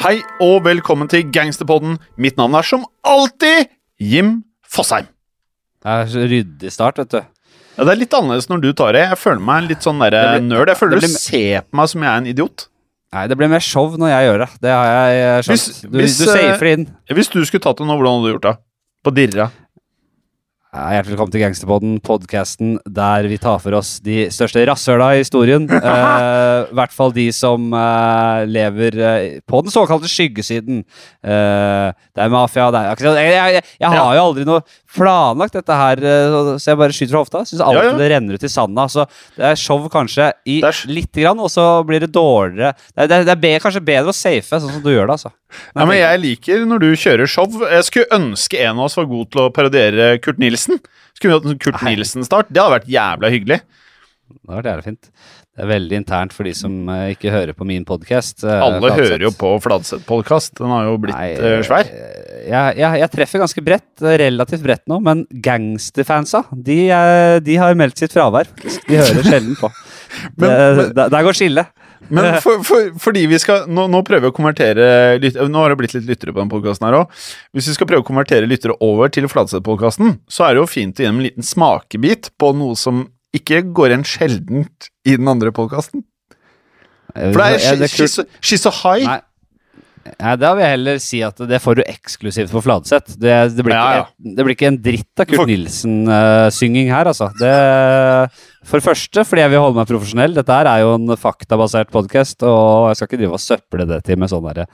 Hei og velkommen til Gangsterpodden. Mitt navn er som alltid Jim Fosheim. Det er så ryddig start, vet du. Ja, det er litt annerledes når du tar det. Jeg føler meg litt sånn der, blir- nerd. Jeg føler du ser på meg som jeg er en idiot. Nei, det blir mer show når jeg gjør det. Det har jeg skjønt. Hvis- du, hvis, du eh, safer inn. Hvis du skulle tatt det nå, hvordan hadde du gjort det? På dirra. Hjertelig velkommen til Gangsterpodden, podkasten der vi tar for oss de største rasshøla i historien. Eh, I hvert fall de som eh, lever eh, på den såkalte skyggesiden. Eh, det er mafia, det er Jeg, jeg, jeg, jeg har jo aldri noe planlagt dette her, eh, så jeg bare skyter fra hofta. Syns alltid Ja, ja. det renner ut i sanda. Så det er show kanskje i lite grann, og så blir det dårligere. Det er, det er, be, kanskje bedre å safe, sånn som du gjør det, altså. Ja, men jeg liker når du kjører show. Jeg skulle ønske en av oss var god til å parodiere Kurt Nilsen. Skulle vi hatt en Kurt Nilsen-start? Det hadde vært jævla hyggelig. Det har vært jævla fint. Det er veldig internt for de som eh, ikke hører på min podkast. Alle hører jo på Fladseth-podkast. Den har jo blitt Nei, svær. Jeg, jeg, jeg treffer ganske bredt, eh, relativt bredt nå, men gangsterfansa, de, eh, de har meldt sitt fravær. De hører sjelden på. Men- det, der, der går skillet. Men for, for, fordi vi skal nå, nå prøver vi å konvertere lyt, Nå har det blitt litt lyttere på den podkasten her òg. Hvis vi skal prøve å konvertere lyttere over til Fladseth-podkasten, så er det jo fint å gi dem en liten smakebit på noe som ikke går igjen sjeldent i den andre podkasten. For det er. She's so- high. Nei. Nei, Da vil jeg heller si at det får du eksklusivt på Fladseth. Det, det, blir Ja, ja. ikke- det blir ikke en dritt av Kurt for... Nilsen-synging her, altså. Det, for det første fordi jeg vil holde meg profesjonell. Dette her er jo en faktabasert podkast, og jeg skal ikke drive og søple det til med sånn derre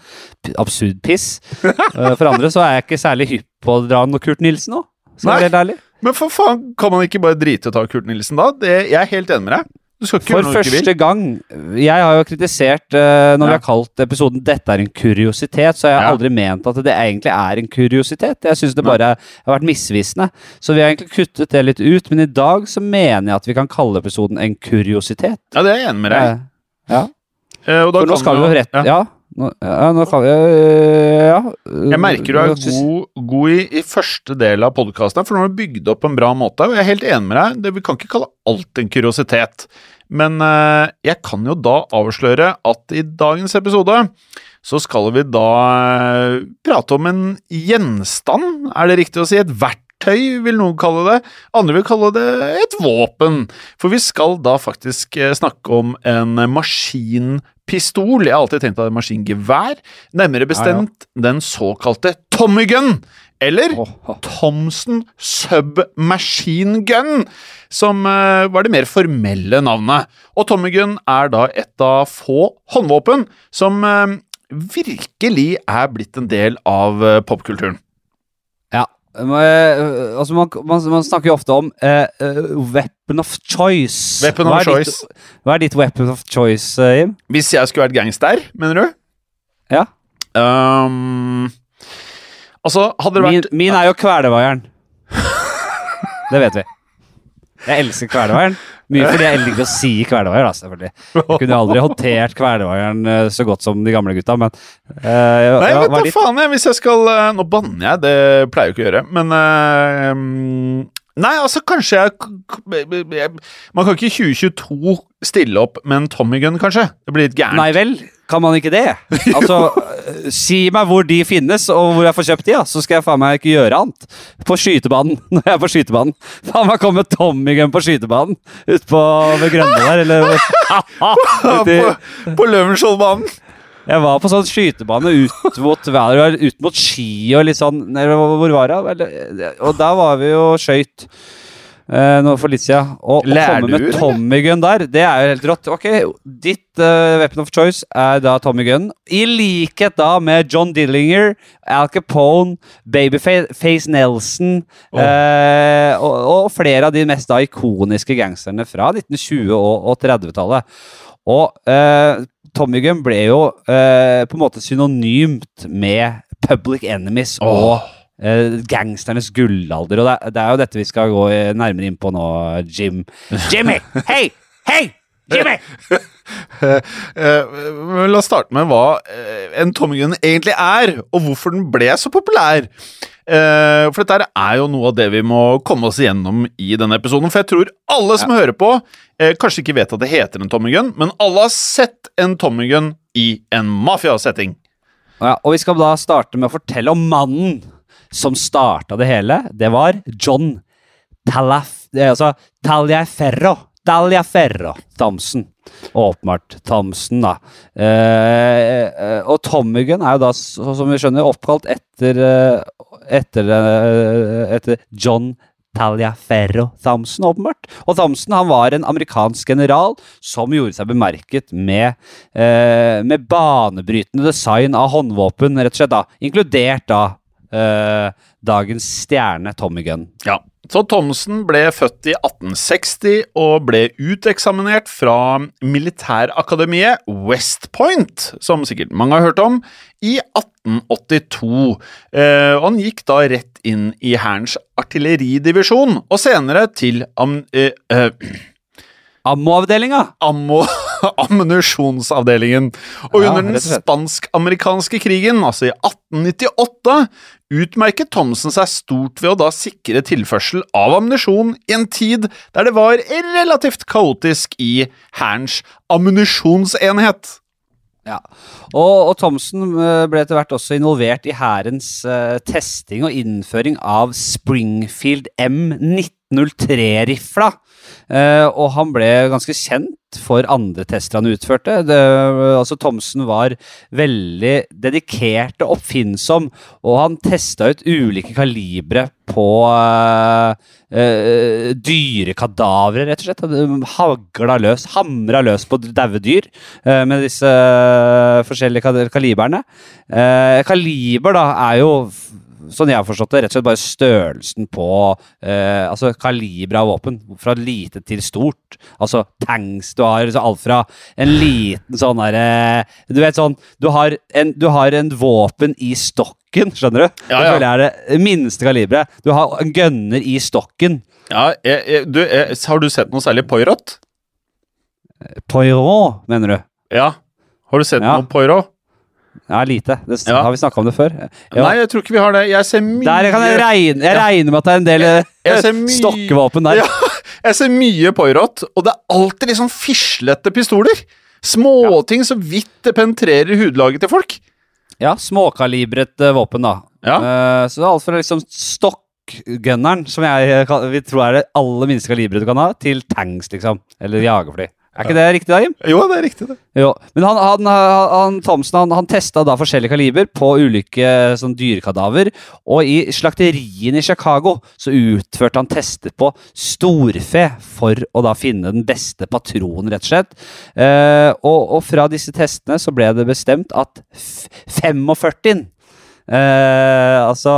absurd piss. uh, For andre så er jeg ikke særlig hypp på å dra noe Kurt Nilsen nå. Skal jeg være helt ærlig. Men for faen, kan man ikke bare drite i å ta Kurt Nilsen da? Det, jeg er helt enig med deg. For første gang Jeg har jo kritisert uh, Når vi har kalt episoden 'Dette er en kuriositet', så har jeg Ja. aldri ment at det egentlig er en kuriositet. Jeg syns det bare har vært misvisende. Så vi har egentlig kuttet det litt ut, men i dag så mener jeg at vi kan kalle episoden en kuriositet. Ja, det er jeg enig med deg. Eh, ja. Uh, og da For nå skal vi jo rett ja. Ja. Nå, ja, nå kan vi øh, Ja. Jeg merker du er god, god i, i første del av podkasten, for nå har du bygd opp på en bra måte. Og jeg er helt enig med deg, det, vi kan ikke kalle alt en kuriositet. Men eh, jeg kan jo da avsløre at i dagens episode så skal vi da eh, prate om en gjenstand, er det riktig å si? Et verktøy, vil noen kalle det. Andre vil kalle det et våpen. For vi skal da faktisk eh, snakke om en pistol. Jeg har alltid tenkt at det er maskingevær. Nærmere bestemt den såkalte Tommy Gun. Eller Thomsen Submachine Gun, som eh, var det mer formelle navnet. Og Tommy Gun er da et av få håndvåpen som eh, virkelig er blitt en del av eh, popkulturen. Altså man, man, man snakker jo ofte om eh, weapon of choice. Weapon Hva of er choice. Ditt, hva er ditt weapon of choice, eh, Jim? Hvis jeg skulle vært gangster, mener du? Ja. Um, altså, hadde det Min, vært min er jo kvelevaieren. det vet vi. Jeg elsker kvelervaieren. Mye fordi jeg elsker å si kvelervaier, da, selvfølgelig. Jeg kunne aldri håndtert kvelervaieren eh, så godt som de gamle gutta, men uh, jeg, Nei, vet du, da faen jeg, hvis jeg skal eh, Nå banner jeg, det pleier jeg ikke å gjøre, men mm, Nei, altså, kanskje jeg Man kan ikke i 2022 stille opp med en Tommy Gun, kanskje? Det blir litt gærent. Nei vel, kan man ikke det? Altså, si meg hvor de finnes, og hvor jeg får kjøpt de, ja. så skal jeg faen meg ikke gjøre annet. På skytebanen, når jeg er på skytebanen. Faen meg komme Tommy Gun på skytebanen utpå ved Grønne der, eller Uti- på, på Løvenskioldbanen. Jeg var på sånn skytebane ut mot, ut mot ski og litt sånn Hvor var jeg? Og der var vi jo skøyt eh, nå for litt siden. Og å komme med? Tommy Gunn der, det er jo helt rått. Ok, ditt uh, weapon of choice er da Tommy Gunn. I likhet da med John Dillinger, Al Capone, Babyface Nelson eh, og, og flere av de mest da ikoniske gangsterne fra 1920- og, og 30-tallet. Og uh, Tommy Gunn ble jo på en måte synonymt med Public Enemies og eh, gangsternes gullalder. Og det, er- det er jo dette vi skal gå nærmere inn på nå, Jim. Jimmy! Hei! Hei! Jimmy! uh, uh, la oss starte med hva eh, en Tommy egentlig er, og hvorfor den ble så populær. For dette er jo noe av det vi må komme oss igjennom i denne episoden. For jeg tror alle som hører på, kanskje ikke vet at det heter en Tommy men alle har sett en Tommy i en mafiasetting. Ja, og vi skal da starte med å fortelle om mannen som starta det hele. Det var John Talaf... eh, Altså Taliaferro. Taliaferro Thomsen. Åpenbart Thomsen, da. Eh, eh, og Tommy Gun er jo da, som vi skjønner, oppkalt etter, eh, etter, etter John Taliaferro Thomsen, åpenbart. Og Thomsen han var en amerikansk general som gjorde seg bemerket med, eh, med banebrytende design av håndvåpen, rett og slett. da, Inkludert da eh, dagens stjerne Tommy Gunn. Ja, så Thomsen ble født i 1860 og ble uteksaminert fra militærakademiet West Point, som sikkert mange har hørt om, i 1882. Eh, han gikk da rett inn i Hærens artilleridivisjon, og senere til am, eh, eh, Ammo-avdelinga! ammo, ammunisjonsavdelingen. Og Ja, under den spansk-amerikanske krigen, altså i 1898, utmerket Thomsen seg stort ved å da sikre tilførsel av ammunisjon i en tid der det var relativt kaotisk i Hærens ammunisjonsenhet. Ja. Og, og Thomsen eh, ble etter hvert også involvert i hærens uh, testing og innføring av Springfield M1903-rifla. Eh, og han ble ganske kjent for andre tester han utførte. Det, altså Thomsen var veldig dedikert og oppfinnsom, og han testa ut ulike kalibre på eh, eh, dyrekadavre, rett og slett. Hagla løs, hamra løs på daue dyr eh, med disse forskjellige kaliberne. Kaliber da er jo Sånn jeg har forstått det, rett og slett bare størrelsen på eh, Altså kaliberet av våpen. Fra lite til stort. Altså tanks Du har så alt fra en liten sånn derre Du vet sånn Du har en, du har en våpen i stokken, skjønner du? Ja, Det ja. jeg er det minste kaliberet. Du har en gunner i stokken. Ja, jeg, jeg, du, jeg, Har du sett noe særlig Poirot? Poirot, mener du? Ja. Har du sett Ja. noe Poirot? Ja, lite. Det, Ja. Har vi snakka om det før? Ja. Nei, jeg tror ikke vi har det. Jeg ser mye Der kan jeg regne Jeg regner med at det er en del jeg, Jeg ser mye- stokkevåpen der. Ja, jeg ser mye Poirot, og det er alltid liksom fislete pistoler. Småting så vidt det penetrerer hudlaget til folk. Ja, småkalibret eh, våpen, da. Ja. Uh, så det er alt fra liksom stokkgunneren, som jeg eh, vil tro er det aller minste kaliberet du kan ha, til tanks, liksom. Eller jagerfly. Er ikke det riktig, da, Jim? Jo, det er riktig, det. Jo, men han, han, han, Thomsen han, han testa da forskjellige kaliber på ulike sånn dyrekadaver. Og i slakteriene i Chicago så utførte han tester på storfe for å da finne den beste patronen, rett og slett. Eh, og, og fra disse testene så ble det bestemt at f- 45 Eh, altså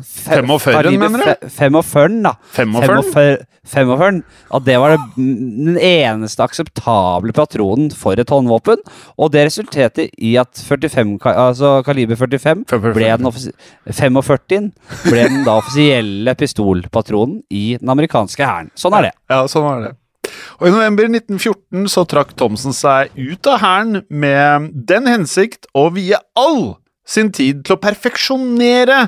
fe- 45, mener du? fe- 45, da. 45? 45, At det var det, den eneste akseptable patronen for et håndvåpen. Og det resulterte i at 45, altså kaliber 45 ble den offisi- 45 ble den da offisielle pistolpatronen i den amerikanske hæren. Sånn er det. Ja, sånn var det. Og I november 1914 så trakk Thomsen seg ut av hæren med den hensikt å vie all sin tid til å perfeksjonere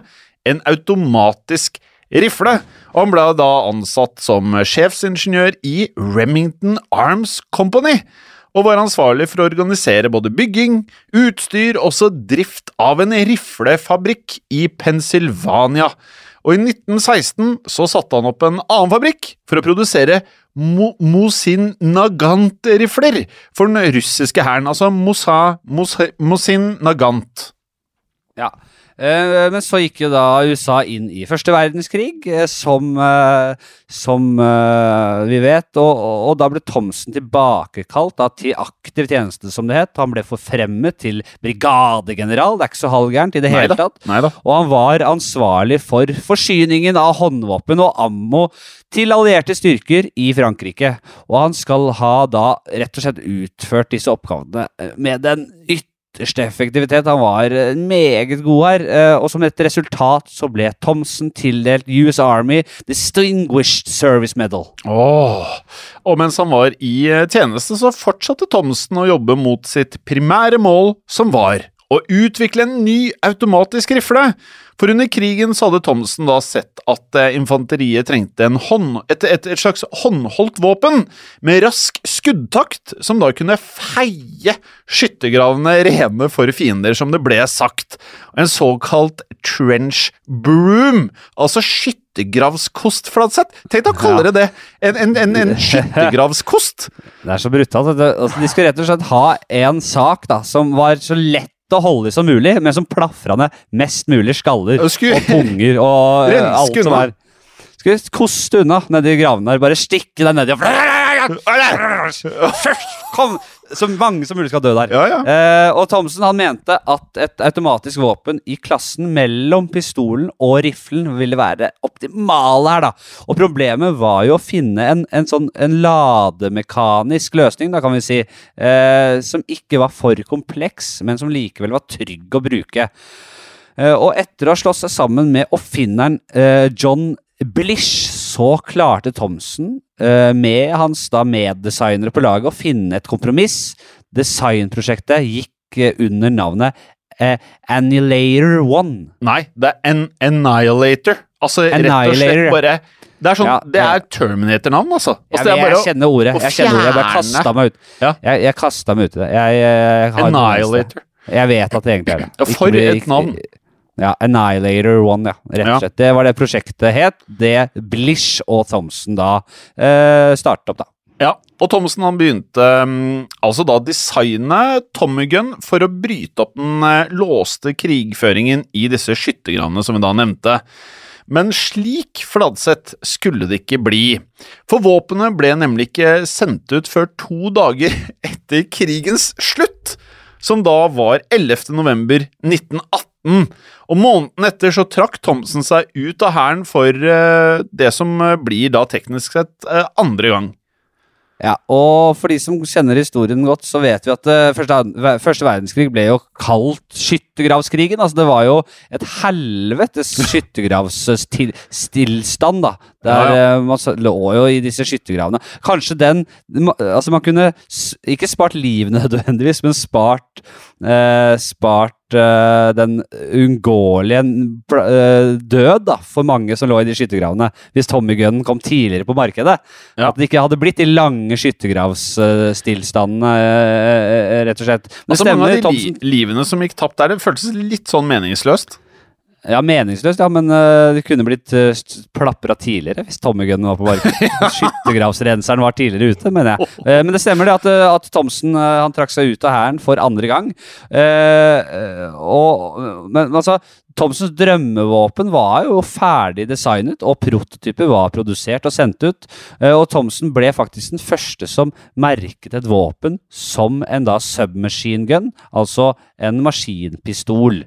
en automatisk rifle. Og han ble da ansatt som sjefsingeniør i Remington Arms Company. Og var ansvarlig for å organisere både bygging, utstyr og også drift av en riflefabrikk i Pennsylvania. Og i 1916 så satte han opp en annen fabrikk for å produsere Mo Mosin Nagant-rifler for den russiske hæren. Altså Mosa, Mos Mosin Nagant. Ja. Eh, men så gikk jo da USA inn i første verdenskrig, eh, som, eh, som vi vet. Og, og, da ble Thomsen tilbakekalt da, til aktiv tjeneste, som det het. Han ble forfremmet til brigadegeneral. Det er ikke så halvgærent i det hele tatt. neida. Og han var ansvarlig for forsyningen av håndvåpen og ammo til allierte styrker i Frankrike. Og han skal ha da rett og slett utført disse oppgavene med den ytterste effektivitet. Han var eh, meget god her, eh, og som et resultat så ble Thomsen tildelt US Army Distinguished Service Medal. Åh. Og mens han var i eh, tjeneste, så fortsatte Thomsen å jobbe mot sitt primære mål, som var å utvikle en ny automatisk rifle. For under krigen så hadde Thomsen da sett at eh, infanteriet trengte en hånd, et, et, et slags håndholdt våpen med rask skuddtakt, som da kunne feie skyttergravene rene for fiender, som det ble sagt. En såkalt trench broom, altså skyttergravskost, Tenk deg å kalle det det! En, en, en, en skyttergravskost! Det er så brutalt. Altså, de skulle rett og slett ha en sak da, som var så lett å holde i som mulig, men som plafra ned mest mulig skaller Og skulle- og punger og alt som er. Skulle koste unna nedi gravene der. Bare stikke deg nedi og Kom! Så mange som mulig skal dø der. Ja, ja. Eh, og Thomsen han mente at et automatisk våpen i klassen mellom pistolen og riflen ville være optimale her, da. Og problemet var jo å finne en, en sånn en lademekanisk løsning, da kan vi si, eh, som ikke var for kompleks, men som likevel var trygg å bruke. Eh, og etter å ha slått seg sammen med oppfinneren eh, John Blish, så klarte Thomsen, eh, med hans da meddesignere på laget, å finne et kompromiss. Designprosjektet gikk eh, under navnet eh, Annihilator One. Nei, det er an Annihilator. Altså rett og slett bare Det er sånn, Ja, det er Terminator-navn, altså. altså Jeg, jeg, kjenner ordet. Jeg kjenner ordet. Jeg bare kasta meg ut. Ja. Jeg, jeg kasta meg ut i det. Jeg, jeg, Annihilator. Jeg vet at det egentlig er det. For et navn. Ja, Annihilator One, ja. Rett og slett. Det var det prosjektet het. Det Blish og Thomsen da eh, startet opp, da. Ja, og Thomsen han begynte mm, altså da designe Tommy Gun for å bryte opp den eh, låste krigføringen i disse skyttergravene som vi da nevnte. Men slik Fladseth skulle det ikke bli, for våpenet ble nemlig ikke sendt ut før to dager etter krigens slutt, som da var 11. november 1918. Og måneden etter så trakk Thomsen seg ut av hæren for uh, det som eh, blir da teknisk sett uh, andre gang. Ja, og for de som kjenner historien godt, så vet vi at uh, første, første verdenskrig ble jo kalt skyttergravskrigen. Altså, det var jo et helvetes skyttergravsstillstand, da. Der Ja, eh, man lå jo i disse skyttergravene. Kanskje den Altså, man kunne ikke spart liv nødvendigvis, men spart eh, Spart eh, den uunngåelige uh, død da, for mange som lå i de skyttergravene, hvis Tommy Gunn kom tidligere på markedet. Ja. At det ikke hadde blitt de lange skyttergravsstillstandene, uh, rett og slett. Men Altså stemmer, Mange av de li livene som gikk tapt der, det føltes litt sånn meningsløst. Ja, meningsløst, ja, men uh, det kunne blitt uh, plapra tidligere hvis Tommy Gunn var på markedet. Skyttergravsrenseren var tidligere ute, mener jeg. Uh, men det stemmer det at, eh, at Thomsen eh, han trakk seg ut av hæren for andre gang. Eh, eh, og, men altså, Thomsens drømmevåpen var jo ferdig designet, og prototyper var produsert og sendt ut. Eh, og Thomsen ble faktisk den første som merket et våpen som en da submachine gun, altså en maskinpistol.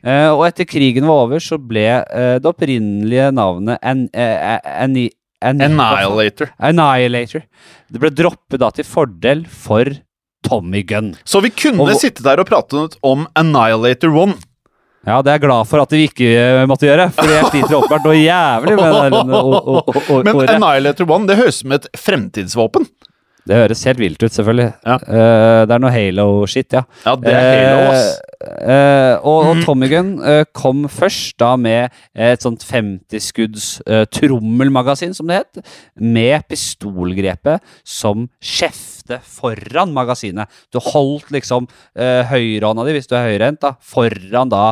Eh, og etter krigen var over, så ble eh, det opprinnelige navnet en, en, en, Anni- Annihilator. Annihilator. Det ble droppet da til fordel for Tommy Gun. Så vi kunne Og sittet der og pratet om Annihilator 1. Ja, det er jeg glad for at vi ikke eh, måtte gjøre, for jeg sliter åpenbart noe jævlig med det. Men. Annihilator One, det høres ut som et fremtidsvåpen. Det høres helt vilt ut, selvfølgelig. Ja. Uh, det er noe Halo-shit, ja. Ja, det er Halo, ass. Uh, eh, og, og Tommy Gun eh, kom først da med et sånt 50-skudds eh, trommelmagasin, som det het, med pistolgrepet som skjefte foran magasinet. Du holdt liksom eh, høyrehånda di, hvis du er høyrehendt, foran da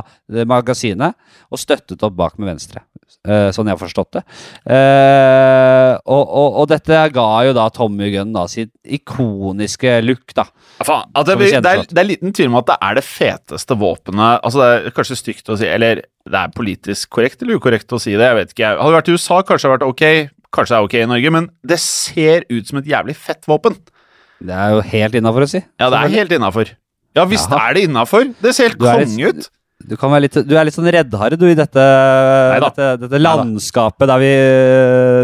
magasinet, og støttet opp bak med venstre. Eh, sånn jeg har forstått det. Eh, og, og, og dette ga jo da Tommy Gunn da sitt ikoniske look, da. Ja, faen, det, det, er, det er liten tvil om at det er det feteste våpenet Altså, det er kanskje stygt å si, eller det er politisk korrekt eller ukorrekt å si det, jeg vet ikke. Hadde det vært i USA, kanskje det hadde vært ok, kanskje det er ok i Norge, men det ser ut som et jævlig fett våpen. Det er jo helt innafor å si. Ja, det er helt innafor. Ja visst Jaha. er det innafor. Det ser helt konge ut. Du, litt, du er litt sånn reddhare, du, i dette, dette, dette landskapet der vi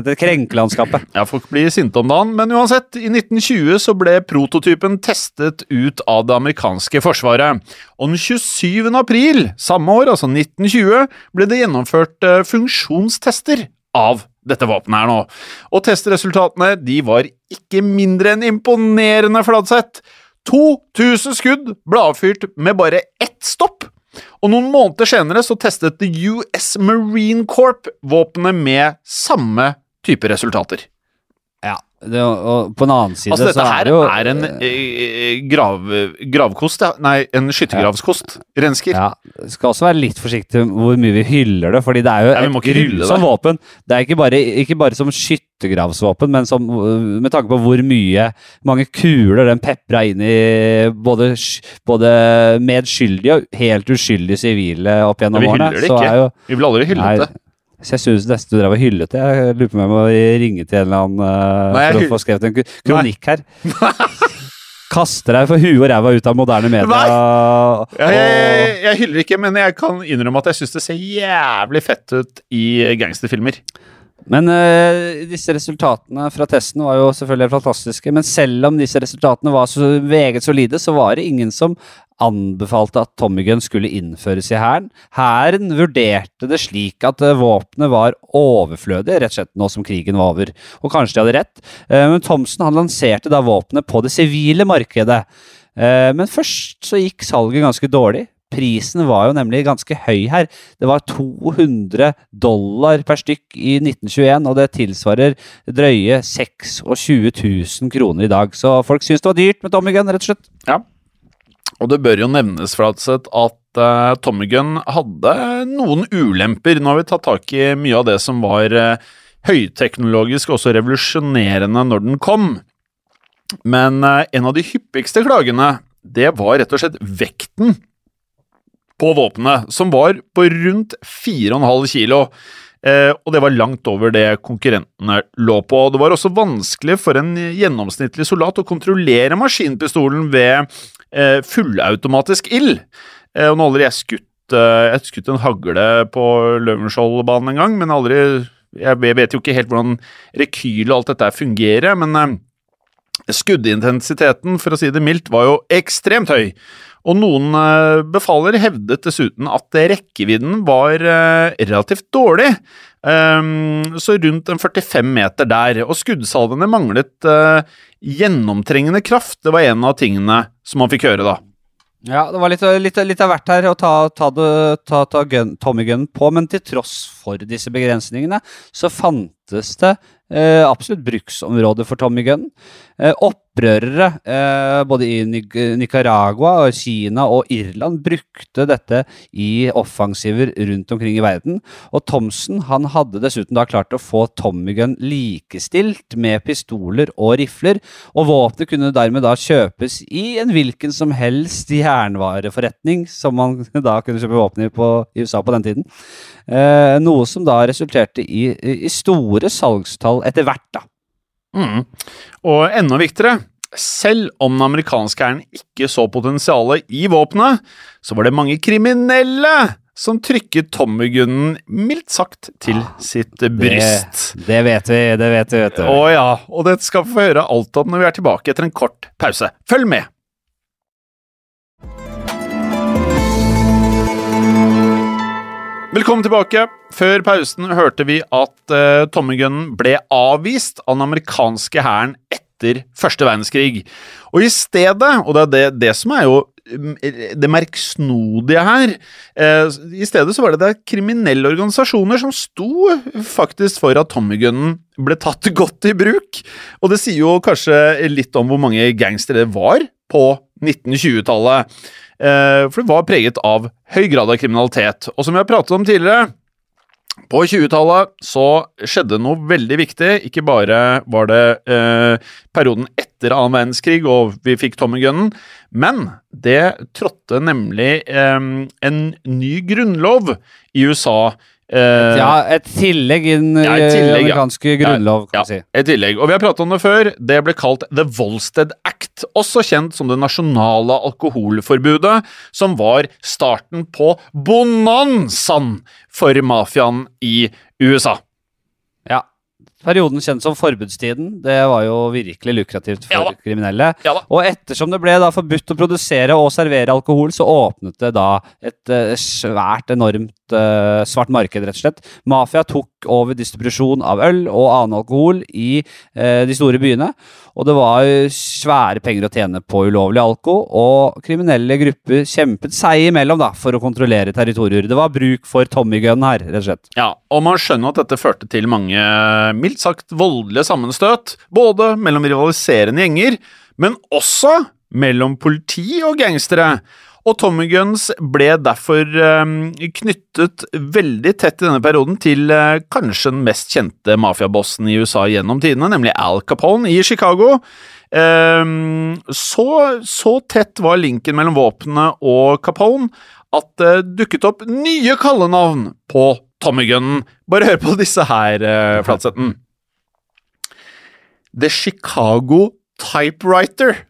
Det krenkelandskapet. Ja, folk blir sinte om dagen, men uansett, i 1920 så ble prototypen testet ut av det amerikanske forsvaret. Og den 27. april samme år, altså 1920, ble det gjennomført eh, funksjonstester av dette våpenet her nå. Og testresultatene de var ikke mindre enn imponerende, Fladseth. 2000 skudd ble avfyrt med bare ett stopp. Og noen måneder senere så testet The US Marine Corp våpenet med samme type resultater. Ja. Det, og på en annen side Altså, dette så her er det jo er en eh, grav, gravkost, ja. Nei, en skyttergravskost. Rensker. ja, Skal også være litt forsiktig med hvor mye vi hyller det, fordi det er jo Nei, et grusomt våpen. Det er ikke bare, ikke bare som skyttergravsvåpen, men som, med tanke på hvor mye mange kuler den pepra inn i både, både medskyldige og helt uskyldige sivile opp Men årene. vi hyller det ikke. jo Vi vil aldri hylle det. Så jeg syns nesten du drev og hyllet det. Jeg lurer på om jeg må ringe til en eller annen uh, Nei, for å få skrevet en kronikk her. Kaster deg for huet og ræva ut av moderne medier. Nei. jeg, jeg, jeg hyller ikke, men jeg kan innrømme at jeg syns det ser jævlig fett ut i gangsterfilmer. Men eh, disse resultatene fra testen var jo selvfølgelig fantastiske. Men selv om disse resultatene var så veget solide, så var det ingen som anbefalte at Tommy Gun skulle innføres i hæren. Hæren vurderte det slik at eh, våpenet var overflødig, rett og slett nå som krigen var over. Og kanskje de hadde rett. Eh, men Thomsen han lanserte da våpenet på det sivile markedet. Men først så gikk salget ganske dårlig. Prisen var jo nemlig ganske høy her. Det var 200 dollar per stykk i 1921, og det tilsvarer drøye 26 000 kroner i dag. Så folk syns det var dyrt med Tommy Gunn, rett og slett. Ja. Og det bør jo nevnes Flatseth, at uh, Tommy Gunn hadde noen ulemper. Nå har vi tatt tak i mye av det som var uh, høyteknologisk og også revolusjonerende når den kom. Men eh, en av de hyppigste klagene, det var rett og slett vekten på våpenet, som var på rundt 4,5 kilo. Eh, og det var langt over det konkurrentene lå på. Det var også vanskelig for en gjennomsnittlig soldat å kontrollere maskinpistolen ved eh, fullautomatisk ild. Eh, og nå aldri jeg skutt, eh, jeg skutt en hagle på Løvenskioldbanen en gang, men aldri Jeg vet jo ikke helt hvordan rekyl og alt dette fungerer, men eh, skuddintensiteten, for å si det mildt, var jo ekstremt høy. Og noen eh, befaler hevdet dessuten at rekkevidden var eh, relativt dårlig. Ehm, så rundt en 45 meter der. Og skuddsalvene manglet eh, gjennomtrengende kraft. Det var en av tingene som man fikk høre, da. Ja, det var litt, litt, litt av hvert her å ta, ta, ta, ta Tommy Gunn på, men til tross for disse begrensningene, så fantes det eh, absolutt bruksområder for Tommy Gunn. Eh, opprørere eh, både i Nicaragua, og Kina og Irland brukte dette i offensiver rundt omkring i verden. Og Thomsen han hadde dessuten da klart å få Tommy Gun likestilt med pistoler og rifler, og våpenet kunne dermed da kjøpes i en hvilken som helst jernvareforretning som man da kunne kjøpe våpen i i USA på den tiden. Eh, noe som da resulterte i, i store salgstall etter hvert, da. Mm. Og enda viktigere, selv om den amerikanske hæren ikke så potensialet i våpenet, så var det mange kriminelle som trykket tommegunnen mildt sagt til sitt bryst. Det, det vet vi, det vet vi, vet du. Å ja, og dette skal vi få høre alt om når vi er tilbake etter en kort pause. Følg med! Velkommen tilbake. Før pausen hørte vi at uh, Tommy-gunnen ble avvist av den amerikanske hæren etter første verdenskrig. Og i stedet, og det er det, det som er jo mm, det merksnodige her uh, I stedet så var det, det kriminelle organisasjoner som sto faktisk for at Tommy-gunnen ble tatt godt i bruk. Og det sier jo kanskje litt om hvor mange gangstere det var på 1920-tallet. Eh, for det var preget av høy grad av kriminalitet. Og som vi har pratet om tidligere, på 20-tallet så skjedde noe veldig viktig. Ikke bare var det eh, perioden etter annen verdenskrig og vi fikk Tommygunnen, men det trådte nemlig eh, en ny grunnlov i USA. Eh, Ja, et tillegg i den Ja, eh, ja. amerikanske grunnlov, kan ja, man si. et tillegg. Og vi har pratet om det før. Det ble kalt The Volsted Act, også kjent som det nasjonale alkoholforbudet, som var starten på bonanzaen for mafiaen i USA. Ja. Perioden kjent som forbudstiden. Det var jo virkelig lukrativt for Ja kriminelle. Ja. Og ettersom det ble da forbudt å produsere og servere alkohol, så åpnet det da et uh, svært, enormt uh, svart marked, rett og slett. Mafia tok over distribusjon av øl og annen alkohol i uh, de store byene. Og det var jo svære penger å tjene på ulovlig alko, og kriminelle grupper kjempet seg imellom da, for å kontrollere territorier. Det var bruk for Tommy Gun her, rett og slett. Ja, og man skjønner at dette førte til mange mildt sagt voldelige sammenstøt, både mellom rivaliserende gjenger, men også mellom politi og gangstere. Og Tommy Guns ble derfor eh, knyttet veldig tett i denne perioden til eh, kanskje den mest kjente mafiabossen i USA gjennom tidene, nemlig Al Capone i Chicago. Eh, så, så tett var linken mellom våpenet og Capone at det dukket opp nye kallenavn på Tommy Gunnen. Bare hør på disse her, eh, Flatsetten. The Chicago Typewriter.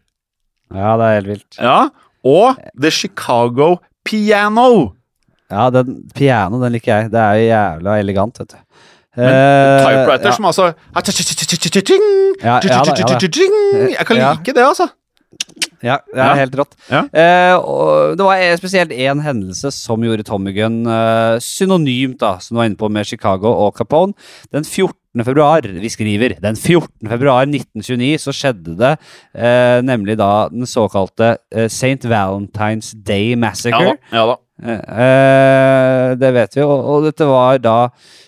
Ja, det er helt vilt. Ja, og The Chicago Piano. Ja, den piano, den liker jeg. Det er jo jævla elegant, vet du. Men typewriter ja. som altså Ja, ja da. Jeg kan like det, altså. Ja, det er helt rått. Eh, det var spesielt én hendelse som gjorde Tommy Gunn uh, synonymt, da, som du var inne på med Chicago og Capone. Den 14. februar, vi skriver, den 14. februar 1929 så skjedde det eh, nemlig da den såkalte eh, St. Valentine's Day Massacre. Ja da. Ja da. Eh, det vet vi, og, og dette var da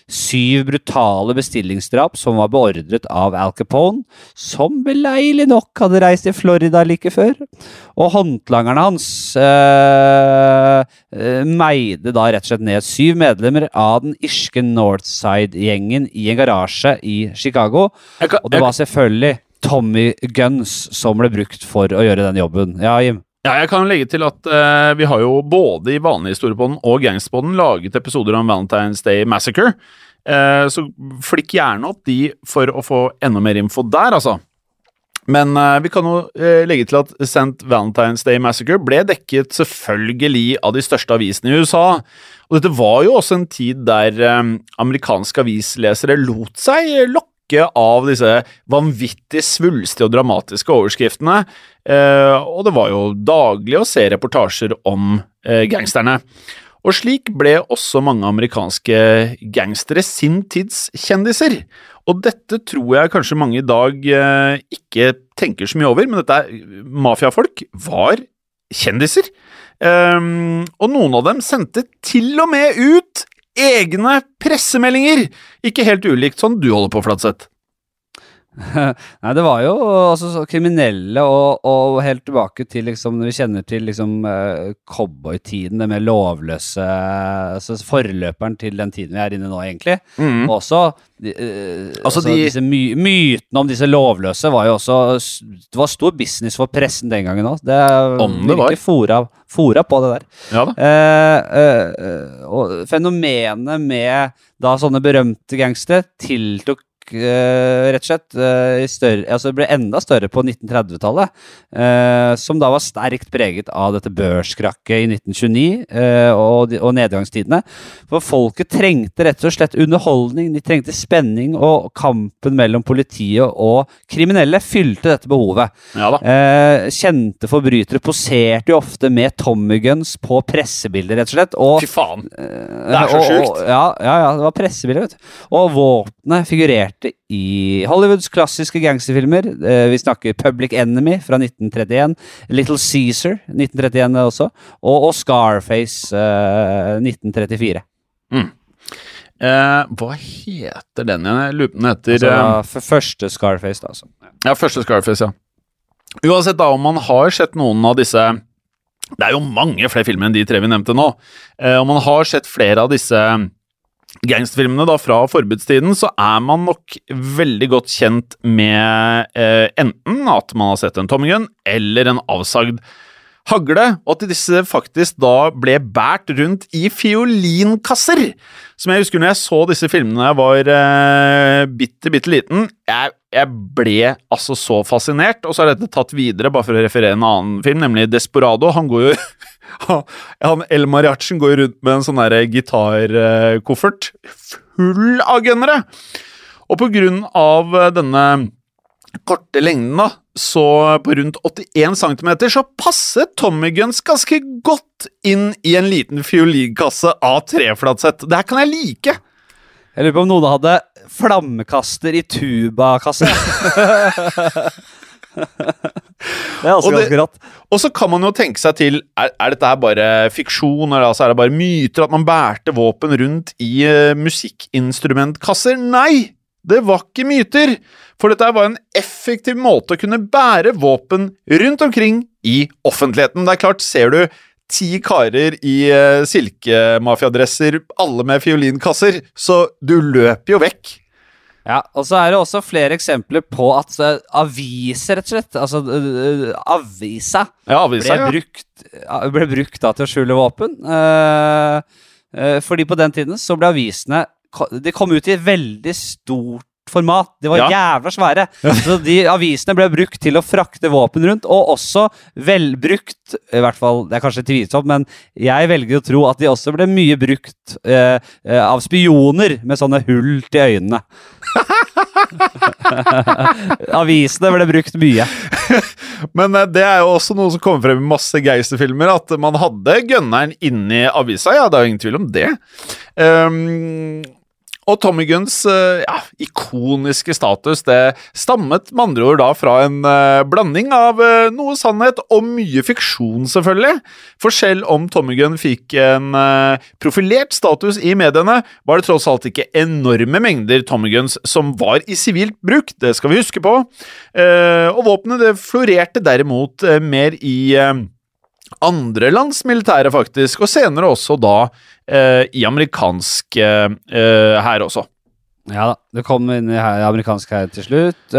syv brutale bestillingsdrap som var beordret av Al Capone, som beleilig nok hadde reist til Florida like før. Og håndlangerne hans eh, eh, meide da rett og slett ned syv medlemmer av den irske Northside-gjengen i en garasje i Chicago. Og det var selvfølgelig Tommy Guns som ble brukt for å gjøre den jobben. Ja, Jim? Ja, jeg kan legge til at eh, vi har jo både i vanlig historiepodden og Gangsterpodden laget episoder om Valentine's Day Massacre, eh, så flikk gjerne opp de for å få enda mer info der, altså. Men eh, vi kan jo eh, legge til at St. Valentine's Day Massacre ble dekket selvfølgelig av de største avisene i USA. Og dette var jo også en tid der eh, amerikanske avislesere lot seg lokke av disse vanvittig svulstige og dramatiske overskriftene. Eh, og det var jo daglig å se reportasjer om eh, gangsterne. Og slik ble også mange amerikanske gangstere sin tids kjendiser. Og dette tror jeg kanskje mange i dag eh, ikke tenker så mye over, men dette er mafiafolk var kjendiser. Og noen av dem sendte til og med ut egne pressemeldinger! Ikke helt ulikt sånn du holder på, Flatseth. Nei, det var jo altså, så kriminelle og, og helt tilbake til liksom Når vi kjenner til liksom uh, cowboytiden, det med lovløse altså Forløperen til den tiden vi er inne nå, egentlig. Mm. Også de, eh, Altså, altså, de- disse my mytene om disse lovløse var jo også Det var stor business for pressen den gangen òg. Det Om det var. fora, fora på det der. Ja. Eh, eh, eh, og fenomenet med da sånne berømte gangstere tiltok eh, rett og slett eh, i større, altså det ble enda større på 1930-tallet. eh, som da var sterkt preget av dette børskrakket i 1929 eh, og, de- og nedgangstidene. For folket trengte rett og slett underholdning, de trengte spenning, og kampen mellom politiet og kriminelle fylte dette behovet. Ja. Eh, kjente forbrytere poserte jo ofte med tommyguns på pressebilder, rett og slett. Og, Fy faen. eh, det er så sjukt. Ja, ja, ja, det var pressebilder, vet du. Og våpenet figurerte i Hollywoods klassiske gangsterfilmer. Eh, vi snakker Public Enemy fra 1931, Little Caesar 1931 også, og, Scarface eh, 1934. Eh, hva heter den igjen? Den heter Altså, eh, første Scarface, da. Altså. Ja, første Scarface, ja. Uansett da om man har sett noen av disse Det er jo mange flere filmer enn de tre vi nevnte nå. Eh, om man har sett flere av disse gangsterfilmene da fra forbudstiden, så er man nok veldig godt kjent med eh, enten at man har sett en Tommy Gun eller en avsagd hagle, og at disse faktisk da ble båret rundt i fiolinkasser. Som jeg husker når jeg så disse filmene jeg var eh, bitte, bitte liten. Jeg, jeg ble altså så fascinert, og så er dette tatt videre, bare for å referere en annen film, nemlig Desperado. Han går jo han, El Mariachen går rundt med en sånn gitarkoffert full av gønnere! Og på grunn av eh, denne korte lengden, da, så på rundt 81 cm, så passet Tommy Guns ganske godt inn i en liten fiolinkasse av treflatsett. Det her kan jeg like! Jeg lurer på om noen hadde flammekaster i tubakasse. det er også Og ganske rått. Og så kan man jo tenke seg til Er, er dette her bare fiksjon, eller altså er det bare myter at man bærte våpen rundt i uh, musikkinstrumentkasser? Nei! Det var ikke myter! For dette var en effektiv måte å kunne bære våpen rundt omkring i offentligheten. Det er klart, ser du ti karer i uh, silkemafiadresser, alle med fiolinkasser, så du løper jo vekk. Ja, og så er det også flere eksempler på at aviser, rett og slett, altså eh, avisa, Ja, ble, avisa, ja. brukt, ble brukt da til å skjule våpen. Uh, fordi på den tiden så ble avisene De kom ut i veldig stort format. De var Ja. jævla svære. Så de avisene ble brukt til å frakte våpen rundt, og også velbrukt I hvert fall, det er kanskje tvilsomt, men jeg velger å tro at de også ble mye brukt eh, eh, av spioner med sånne hull til øynene. Avisene ble brukt mye. Men eh, det er jo også noe som kommer frem i masse geisterfilmer, at man hadde gønneren inni avisa. Ja, det er jo ingen tvil om det. Ehm, og Tommy Guns eh, ja, ikoniske status det stammet med andre ord da fra en eh, blanding av eh, noe sannhet og mye fiksjon, selvfølgelig. For selv om Tommy Gunn fikk en profilert status i mediene, var det tross alt ikke enorme mengder Tommy Guns som var i sivilt bruk. Det skal vi huske på. Og våpenet det florerte derimot mer i andre lands militære, faktisk, og senere også da i amerikansk eh, eh, hær også. Ja da, det kom inn i her, amerikansk her til slutt.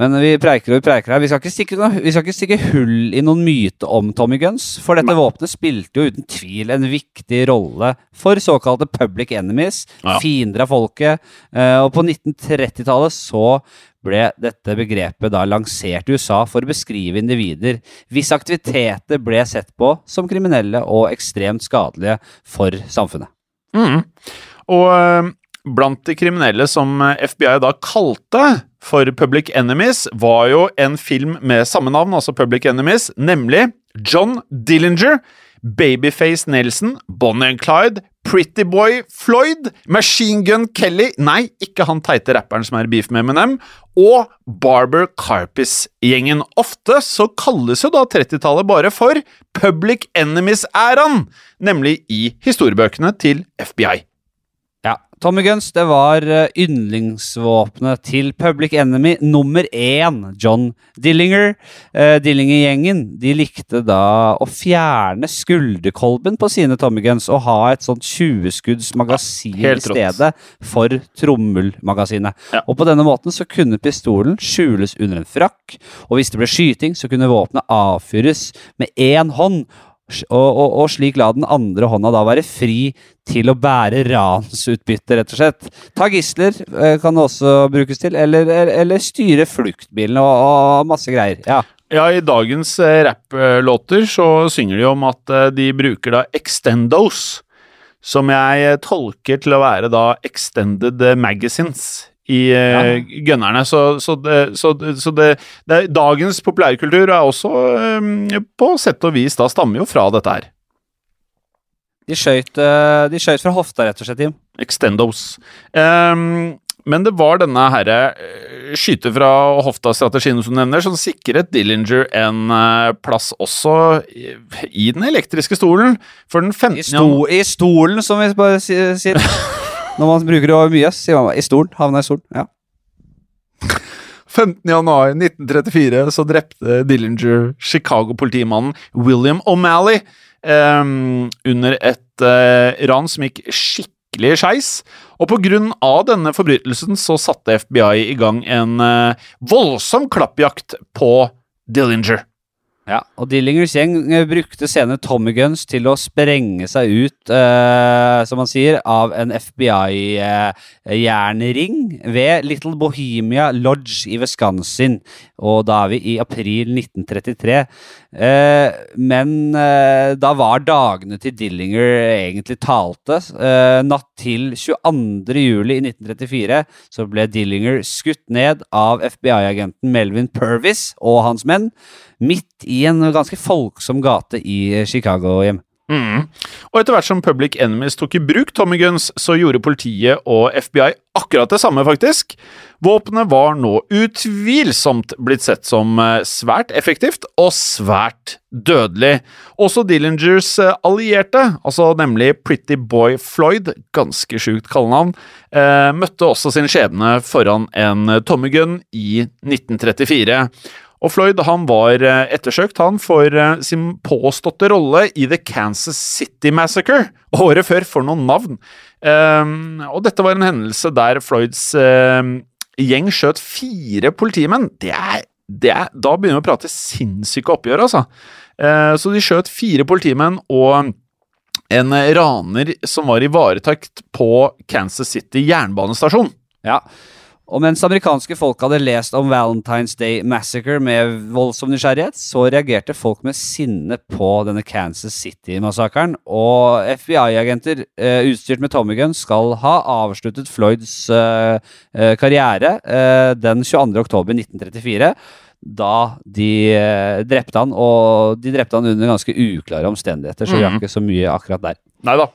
Men vi preiker og vi preiker her. Vi skal, ikke stikke, noe- vi skal ikke stikke hull i noen myte om Tommy Guns, for dette våpenet spilte jo uten tvil en viktig rolle for såkalte public enemies, Ja. fiender av folket. Eh, og på 1930-tallet så ble dette begrepet da lansert i USA for å beskrive individer hvis aktiviteter ble sett på som kriminelle og ekstremt skadelige for samfunnet. Mm. Og eh, blant de kriminelle som eh, FBI da kalte for Public Enemies, var jo en film med samme navn, altså Public Enemies, nemlig John Dillinger, Babyface Nelson, Bonnie and Clyde, Pretty Boy Floyd, Machine Gun Kelly Nei, ikke han teite rapperen som er beef med Eminem. Og Barber Carpis-gjengen. Ofte så kalles jo da 30-tallet bare for Public Enemies-æraen, nemlig i historiebøkene til FBI. Ja, Tommy Guns det var eh, yndlingsvåpenet til Public Enemy nummer én, John Dillinger. Eh, Dillinger-gjengen de likte da å fjerne skulderkolben på sine Tommy Guns og ha et sånt 20-skudds magasin i stedet for trommelmagasinet. Ja. Og på denne måten så kunne pistolen skjules under en frakk, og hvis det ble skyting, så kunne våpenet avfyres med én hånd. Og, og, og slik la den andre hånda da være fri til å bære ransutbytte, rett og slett. Ta gisler eh, kan det også brukes til, eller, eller styre fluktbilen og, og masse greier. Ja. Ja, i dagens eh, rapplåter så synger de om at eh, de bruker da extendos, som jeg tolker til å være da extended magazines i ja. gønnerne. Så, så, det, så, så det, det, dagens populærkultur er også eh, på sett og vis da stammer jo fra dette her. De skøyt, eh, de skjøt fra hofta, rett og slett, Jim. Extendos. Um, men det var denne herre eh, skyte fra hofta-strategien som nevner, som sikret Dillinger en eh, plass også i, i den elektriske stolen. For den 15. I, sto, I stolen, som vi bare sier. Når man bruker det mye, sier man i stolen. Havna i stolen. Ja. 15. januar 1934 så drepte Dillinger Chicago-politimannen William O'Malley um, under et uh, ran som gikk skikkelig skeis. Og av denne forbrytelsen så satte FBI i gang en uh, voldsom klappjakt på Dillinger. Ja, og Dillingers gjeng eh, brukte senere Tommy Guns til å sprenge seg ut, eh, som man sier, av en FBI-jernring ved Little Bohemia Lodge i Wisconsin. Og da er vi i april 1933. Eh, men eh, da var dagene til Dillinger egentlig talte. Eh, natt til 22. juli i 1934 så ble Dillinger skutt ned av FBI-agenten Melvin Purvis og hans menn midt i en ganske folksom gate i Chicago hjem. Mm. Og etter hvert som Public Enemies tok i bruk Tommy Guns, så gjorde politiet og FBI akkurat det samme, faktisk. Våpenet var nå utvilsomt blitt sett som eh, svært effektivt og svært dødelig. Også Dillingers eh, allierte, altså nemlig Pretty Boy Floyd, ganske sjukt kallenavn, eh, møtte også sin skjebne foran en Tommy Gun i 1934. Og Floyd han var eh, ettersøkt han for eh, sin påståtte rolle i The Kansas City Massacre året før for noen navn. Um, og dette var en hendelse der Floyds eh, gjeng skjøt fire politimenn. Det er, det er, da begynner vi å prate sinnssyke oppgjør, altså. Uh, så de skjøt fire politimenn og en raner som var i varetekt på Kansas City jernbanestasjon. Ja. Og mens amerikanske folk hadde lest om Valentine's Day Massacre med voldsom nysgjerrighet, så reagerte folk med sinne på denne Kansas City-massakren. Og FBI-agenter eh, utstyrt med Tommy Gun skal ha avsluttet Floyds eh, eh, karriere eh, den 22. oktober 1934. Da de eh, drepte han, og de drepte han under ganske uklare omstendigheter, så vi har Mhm. ikke så mye akkurat der. Nei da.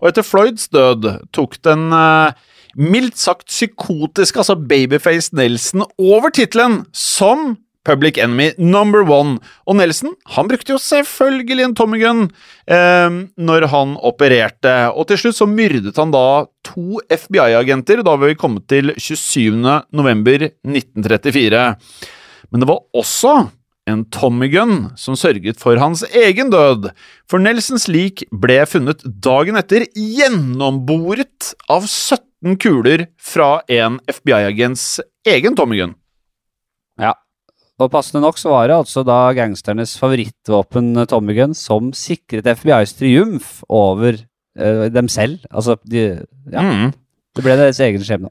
Og etter Floyds død tok den eh, mildt sagt psykotisk, altså Babyface Nelson, over tittelen som Public Enemy number one. Og Nelson han brukte jo selvfølgelig en Tommy Gun eh, når han opererte. Og til slutt så myrdet han da to FBI-agenter. Da vil vi komme til 27. november 1934. Men det var også en Tommy Gun som sørget for hans egen død, for Nelsons lik ble funnet dagen etter gjennomboret av 17 kuler fra en FBI-agents egen tommegunn. Ja. Og passende nok så var det altså da gangsternes favorittvåpen tommegunn som sikret FBIs triumf over uh, dem selv. Altså, de, ja, Mm. det ble deres egen skjebne.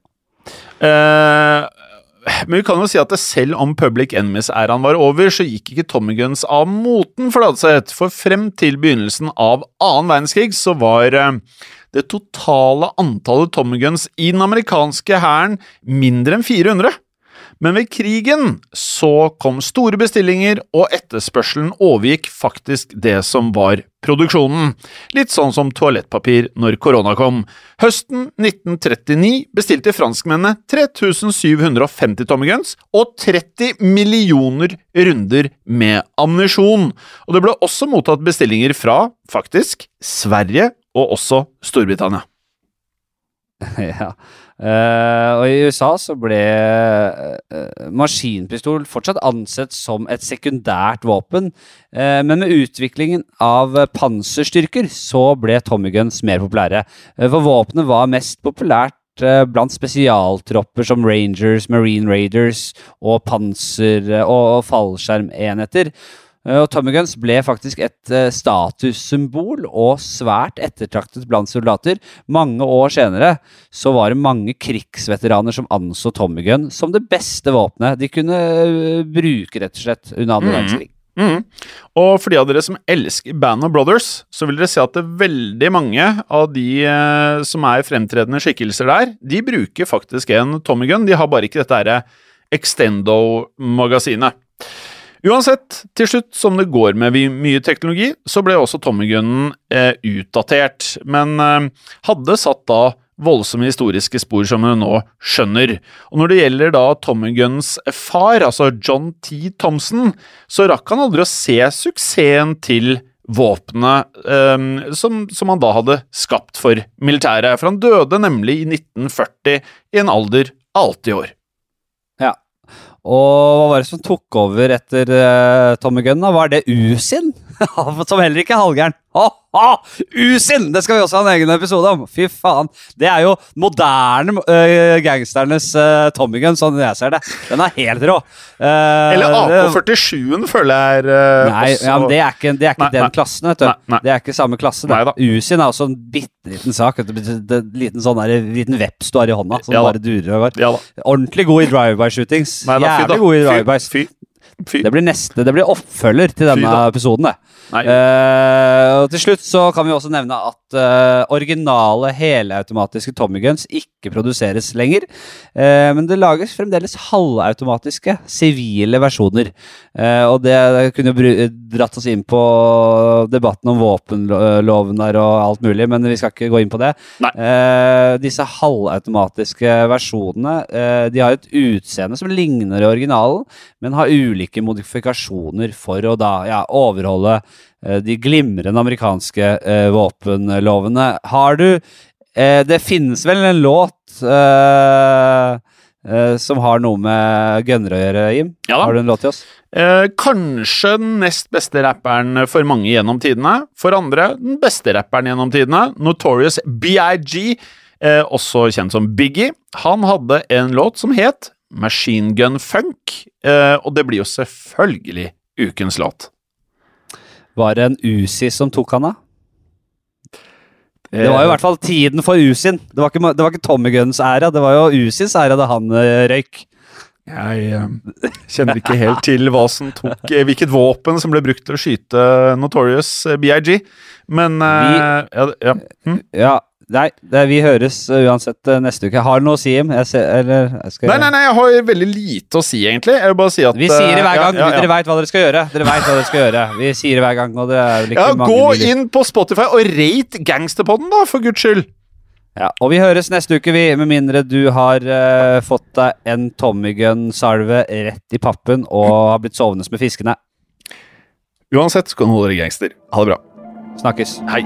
Eh, men vi kan jo si at selv om Public Enemies-æraen var over, så gikk ikke Tommy Guns av moten Fladseth, for frem til begynnelsen av annen verdenskrig så var eh, det totale antallet Tommy Guns i den amerikanske hæren mindre enn 400. Men ved krigen så kom store bestillinger, og etterspørselen overgikk faktisk det som var produksjonen. Litt sånn som toalettpapir når korona kom. Høsten 1939 bestilte franskmennene 3750 tommyguns og 30 millioner runder med ammunisjon. Og det ble også mottatt bestillinger fra, faktisk, Sverige og også Storbritannia. ja. Eh, og i USA så ble uh, maskinpistol fortsatt ansett som et sekundært våpen, uh, men med utviklingen av panserstyrker så ble Tommy Guns mer populære. For våpenet var mest populært blant spesialtropper som Rangers, Marine Raiders og panser- og fallskjermenheter. Eh, Og Tommy Guns ble faktisk et eh, statussymbol og svært ettertraktet blant soldater. Mange år senere så var det mange krigsveteraner som anså Tommy Gun som det beste våpenet de kunne eh, bruke, rett og slett, under andre Mhm. verdenskrig. Mm. Og for de av dere som elsker Band of Brothers, så vil dere se at det er veldig mange av de eh, som er fremtredende skikkelser der, de bruker faktisk en Tommy Gun. De har bare ikke dette herre Extendo-magasinet. Uansett, til slutt, som det går med mye teknologi, så ble også Tommy-gunnen eh, utdatert, men eh, hadde satt da voldsomme historiske spor som vi nå skjønner. Og når det gjelder da Tommeguns far, altså John T. Thompson, så rakk han aldri å se suksessen til våpenet eh, som, som han da hadde skapt for militæret. For han døde nemlig i 1940 i en alder av 80 år. Og hva var det som tok over etter uh, Tommy Gunn? da? Var det Usin? som heller ikke er halvgæren. Ha, ha! Usin! Det skal vi også ha en egen episode om. Fy faen. Det er jo moderne uh, gangsternes uh, Tommy Gun, sånn jeg ser det. Den er helt rå. Uh, Eller AK-47-en føler jeg er eh, Nei, ja, men det er ikke, det er ikke Nei, den nei. klassen, vet du. Nei. Det er ikke samme klasse. Nei da. Usin er også en bitte liten sak. det- Liten sånn der, liten veps du har i hånda, som Ja bare durer og går. Ja. Ordentlig god i drive-by-shootings. Jævlig god i drive-bys. Fy. Det blir neste, det blir oppfølger til denne episoden, det. Eh, og til slutt så kan vi også nevne at uh, originale helautomatiske Tommy Guns ikke produseres lenger. Uh, men det lages fremdeles halvautomatiske sivile versjoner. Og det kunne jo dratt oss inn på debatten om våpenloven der og alt mulig, men vi skal ikke gå inn på det. Disse halvautomatiske versjonene de har et utseende som ligner originalen, men har ulike modifikasjoner for å da ja, overholde de glimrende amerikanske eh, våpenlovene. Har du eh, Det finnes vel en låt eh, eh, som har noe med gunner å gjøre, Jim? Ja da. Har du en låt til oss? Eh, kanskje den nest beste rapperen for mange gjennom tidene. For andre den beste rapperen gjennom tidene. Notorious BIG, eh, også kjent som Biggie. Han hadde en låt som het Machine Gun Funk, eh, og det blir jo selvfølgelig ukens låt. Var det en Uzi som tok han, da? Det var jo i hvert fall tiden for Usin. Det var ikke, det var ikke Tommy Guns æra, det var jo Usins æra da han eh, røyk. Jeg eh, kjenner ikke helt til hva som tok eh, Hvilket våpen som ble brukt til å skyte Notorious eh, BIG, men Vi, ja, ja. Hm? Ja, nei, det, vi høres eh, uansett eh, neste uke. Har du noe å si, Jim? Jeg ser, eller, jeg skal, Nei, nei, nei, jeg har veldig lite å si, egentlig. Jeg vil bare si at Vi sier det hver eh, gang. ja, ja, ja. Dere veit hva dere skal gjøre. Dere vet hva dere skal gjøre. Vi sier det hver gang, og det er vel ikke Ja, mange gå mil- inn på Spotify og rate Gangsterpodden, da, for guds skyld! Ja, og vi høres neste uke, vi, med mindre du har uh, fått deg en Tommy Gun-salve rett i pappen og har blitt sovende med fiskene. Uansett skal du holde deg gangster. Ha det bra. Snakkes. Hei.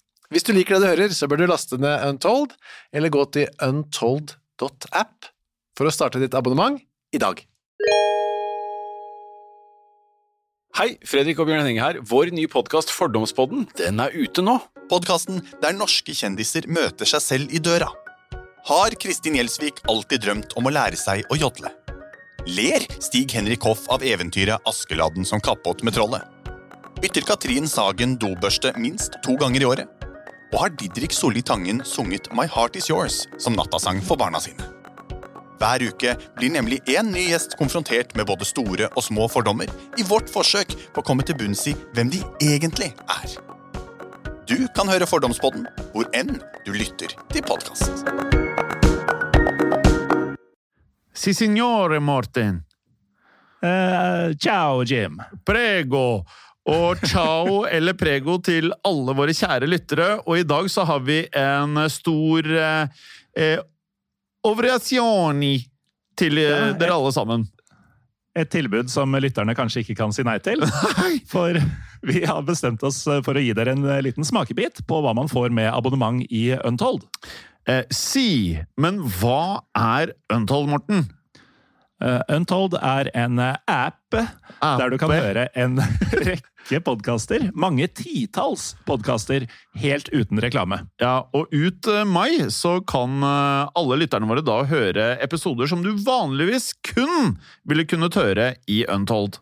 Hvis du liker det du hører, så bør du laste ned Untold, eller gå til untold.app for å starte ditt abonnement i dag. Hei, Fredrik og Bjørn Henning her. Vår nye podkast Fordomspodden den er ute nå. Podkasten der norske kjendiser møter seg selv i døra. Har Kristin Gjelsvik alltid drømt om å lære seg å jodle? Ler Stig-Henrik Hoff av eventyret Askeladden som kappåt med trollet? Bytter Katrin Sagen dobørste minst to ganger i året? Og har Didrik Solli Tangen sunget My Heart Is Yours som nattasang for barna sine? Hver uke blir nemlig én ny gjest konfrontert med både store og små fordommer i vårt forsøk på å komme til bunns i hvem de egentlig er. Du kan høre Fordomspodden hvor enn du lytter til podkast. Si signore, Morten. Uh, ciao, Jim. Prego. Og ciao eller prego til alle våre kjære lyttere. Og i dag så har vi en stor eh, eh, til eh, Ja, dere alle sammen. Et tilbud som lytterne kanskje ikke kan si nei til. For vi har bestemt oss for å gi dere en liten smakebit på hva man får med abonnement i Untold. Eh, si, men hva er Untold, Morten? Uh, Untold er en app, app der du kan høre en rekke podkaster. Mange titalls podkaster helt uten reklame. Ja, og ut eh, mai så kan eh, alle lytterne våre da høre episoder som du vanligvis kun ville kunnet høre i Untold.